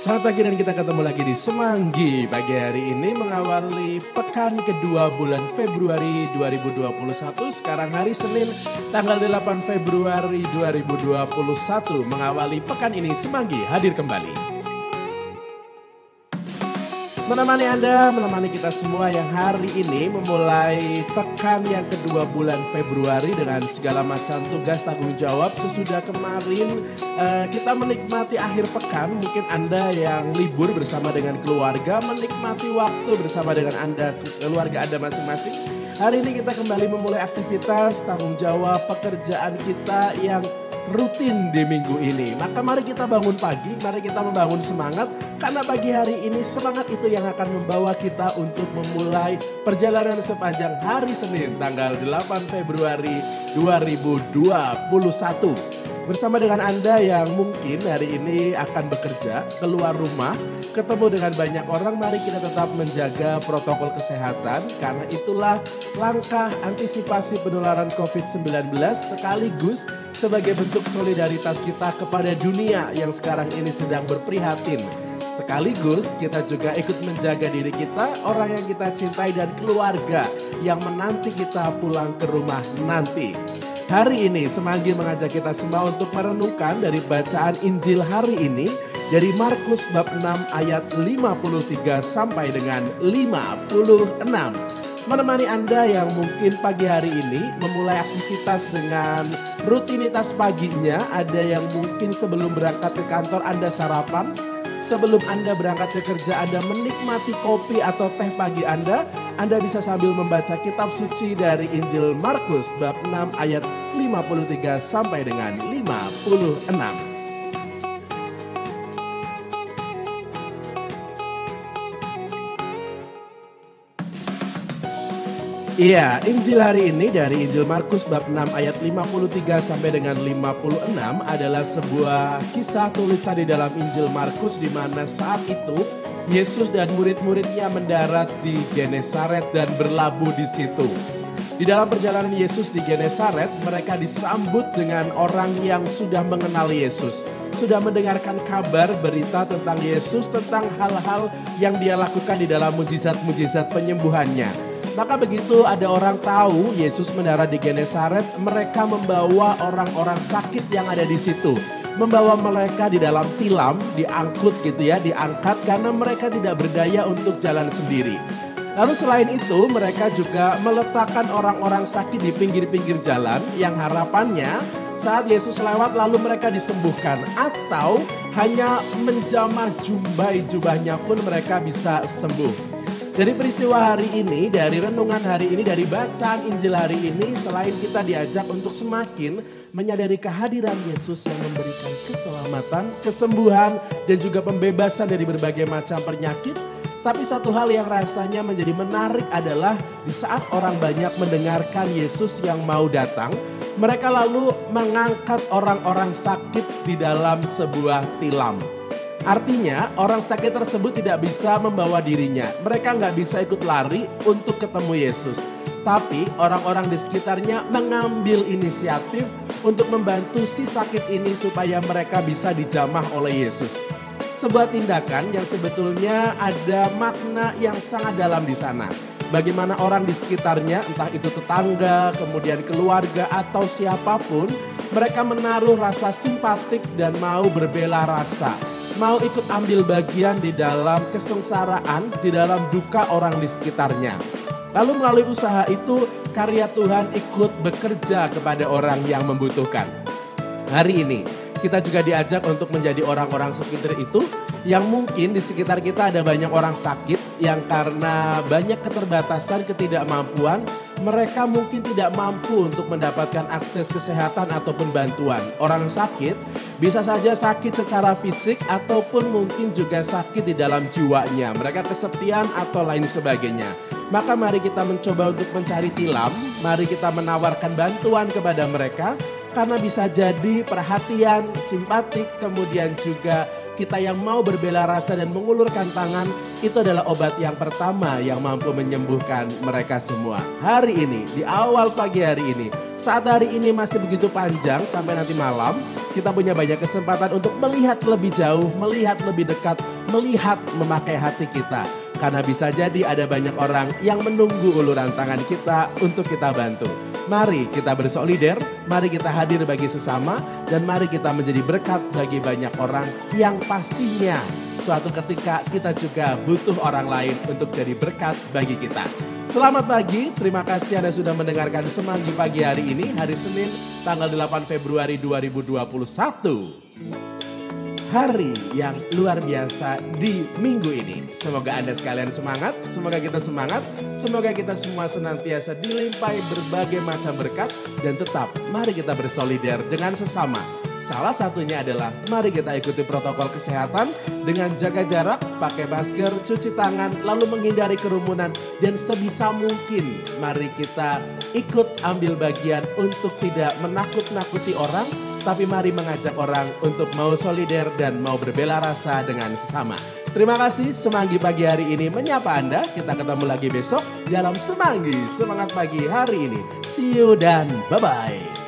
Selamat pagi dan kita ketemu lagi di Semanggi. Pagi hari ini mengawali pekan kedua bulan Februari 2021 Sekarang hari Senin tanggal 8 Februari 2021 Mengawali pekan ini Semanggi hadir kembali menemani Anda, menemani kita semua yang hari ini memulai pekan yang kedua bulan Februari dengan segala macam tugas tanggung jawab sesudah kemarin uh, kita menikmati akhir pekan. Mungkin Anda yang libur bersama dengan keluarga menikmati waktu bersama dengan Anda keluarga Anda masing-masing. Hari ini kita kembali memulai aktivitas tanggung jawab pekerjaan kita yang rutin di minggu ini. Maka mari kita bangun pagi, mari kita membangun semangat karena pagi hari ini semangat itu yang akan membawa kita untuk memulai perjalanan sepanjang hari Senin tanggal 8 Februari 2021 bersama dengan Anda yang mungkin hari ini akan bekerja, keluar rumah, ketemu dengan banyak orang, mari kita tetap menjaga protokol kesehatan karena itulah langkah antisipasi penularan COVID-19 sekaligus sebagai bentuk solidaritas kita kepada dunia yang sekarang ini sedang berprihatin. Sekaligus kita juga ikut menjaga diri kita, orang yang kita cintai dan keluarga yang menanti kita pulang ke rumah nanti. Hari ini Semanggi mengajak kita semua untuk merenungkan dari bacaan Injil hari ini dari Markus bab 6 ayat 53 sampai dengan 56. Menemani Anda yang mungkin pagi hari ini memulai aktivitas dengan rutinitas paginya, ada yang mungkin sebelum berangkat ke kantor Anda sarapan, Sebelum Anda berangkat ke kerja, Anda menikmati kopi atau teh pagi Anda, Anda bisa sambil membaca kitab suci dari Injil Markus bab 6 ayat 53 sampai dengan 56. Iya, Injil hari ini dari Injil Markus bab 6 ayat 53 sampai dengan 56 adalah sebuah kisah tulisan di dalam Injil Markus di mana saat itu Yesus dan murid-muridnya mendarat di Genesaret dan berlabuh di situ. Di dalam perjalanan Yesus di Genesaret, mereka disambut dengan orang yang sudah mengenal Yesus, sudah mendengarkan kabar berita tentang Yesus, tentang hal-hal yang dia lakukan di dalam mujizat-mujizat penyembuhannya. Maka begitu ada orang tahu Yesus mendarat di Genesaret, mereka membawa orang-orang sakit yang ada di situ. Membawa mereka di dalam tilam, diangkut gitu ya, diangkat karena mereka tidak berdaya untuk jalan sendiri. Lalu selain itu mereka juga meletakkan orang-orang sakit di pinggir-pinggir jalan yang harapannya saat Yesus lewat lalu mereka disembuhkan atau hanya menjamah jumbai jubahnya pun mereka bisa sembuh. Dari peristiwa hari ini, dari renungan hari ini, dari bacaan Injil hari ini, selain kita diajak untuk semakin menyadari kehadiran Yesus yang memberikan keselamatan, kesembuhan, dan juga pembebasan dari berbagai macam penyakit, tapi satu hal yang rasanya menjadi menarik adalah di saat orang banyak mendengarkan Yesus yang mau datang, mereka lalu mengangkat orang-orang sakit di dalam sebuah tilam. Artinya orang sakit tersebut tidak bisa membawa dirinya. Mereka nggak bisa ikut lari untuk ketemu Yesus. Tapi orang-orang di sekitarnya mengambil inisiatif untuk membantu si sakit ini supaya mereka bisa dijamah oleh Yesus. Sebuah tindakan yang sebetulnya ada makna yang sangat dalam di sana. Bagaimana orang di sekitarnya, entah itu tetangga, kemudian keluarga atau siapa pun, mereka menaruh rasa simpatik dan mau berbela rasa mau ikut ambil bagian di dalam kesengsaraan, di dalam duka orang di sekitarnya. Lalu melalui usaha itu karya Tuhan ikut bekerja kepada orang yang membutuhkan. Hari ini kita juga diajak untuk menjadi orang-orang sekitar itu yang mungkin di sekitar kita ada banyak orang sakit yang karena banyak keterbatasan ketidakmampuan mereka mungkin tidak mampu untuk mendapatkan akses kesehatan ataupun bantuan. Orang sakit bisa saja sakit secara fisik ataupun mungkin juga sakit di dalam jiwanya. Mereka kesepian atau lain sebagainya. Maka mari kita mencoba untuk mencari tilam, mari kita menawarkan bantuan kepada mereka karena bisa jadi perhatian, simpatik, kemudian juga kita yang mau berbela rasa dan mengulurkan tangan, itu adalah obat yang pertama yang mampu menyembuhkan mereka semua. Hari ini, di awal pagi hari ini, saat hari ini masih begitu panjang sampai nanti malam, kita punya banyak kesempatan untuk melihat lebih jauh, melihat lebih dekat, melihat memakai hati kita. Karena bisa jadi ada banyak orang yang menunggu uluran tangan kita untuk kita bantu. Mari kita bersolider, mari kita hadir bagi sesama, dan mari kita menjadi berkat bagi banyak orang yang pastinya suatu ketika kita juga butuh orang lain untuk jadi berkat bagi kita. Selamat pagi, terima kasih Anda sudah mendengarkan Semanggi Pagi hari ini, hari Senin, tanggal 8 Februari 2021 hari yang luar biasa di minggu ini. Semoga Anda sekalian semangat, semoga kita semangat, semoga kita semua senantiasa dilimpahi berbagai macam berkat dan tetap mari kita bersolidar dengan sesama. Salah satunya adalah mari kita ikuti protokol kesehatan dengan jaga jarak, pakai masker, cuci tangan, lalu menghindari kerumunan dan sebisa mungkin mari kita ikut ambil bagian untuk tidak menakut-nakuti orang tapi mari mengajak orang untuk mau solider dan mau berbela rasa dengan sesama. Terima kasih Semanggi pagi hari ini menyapa Anda. Kita ketemu lagi besok dalam Semanggi Semangat Pagi hari ini. See you dan bye-bye.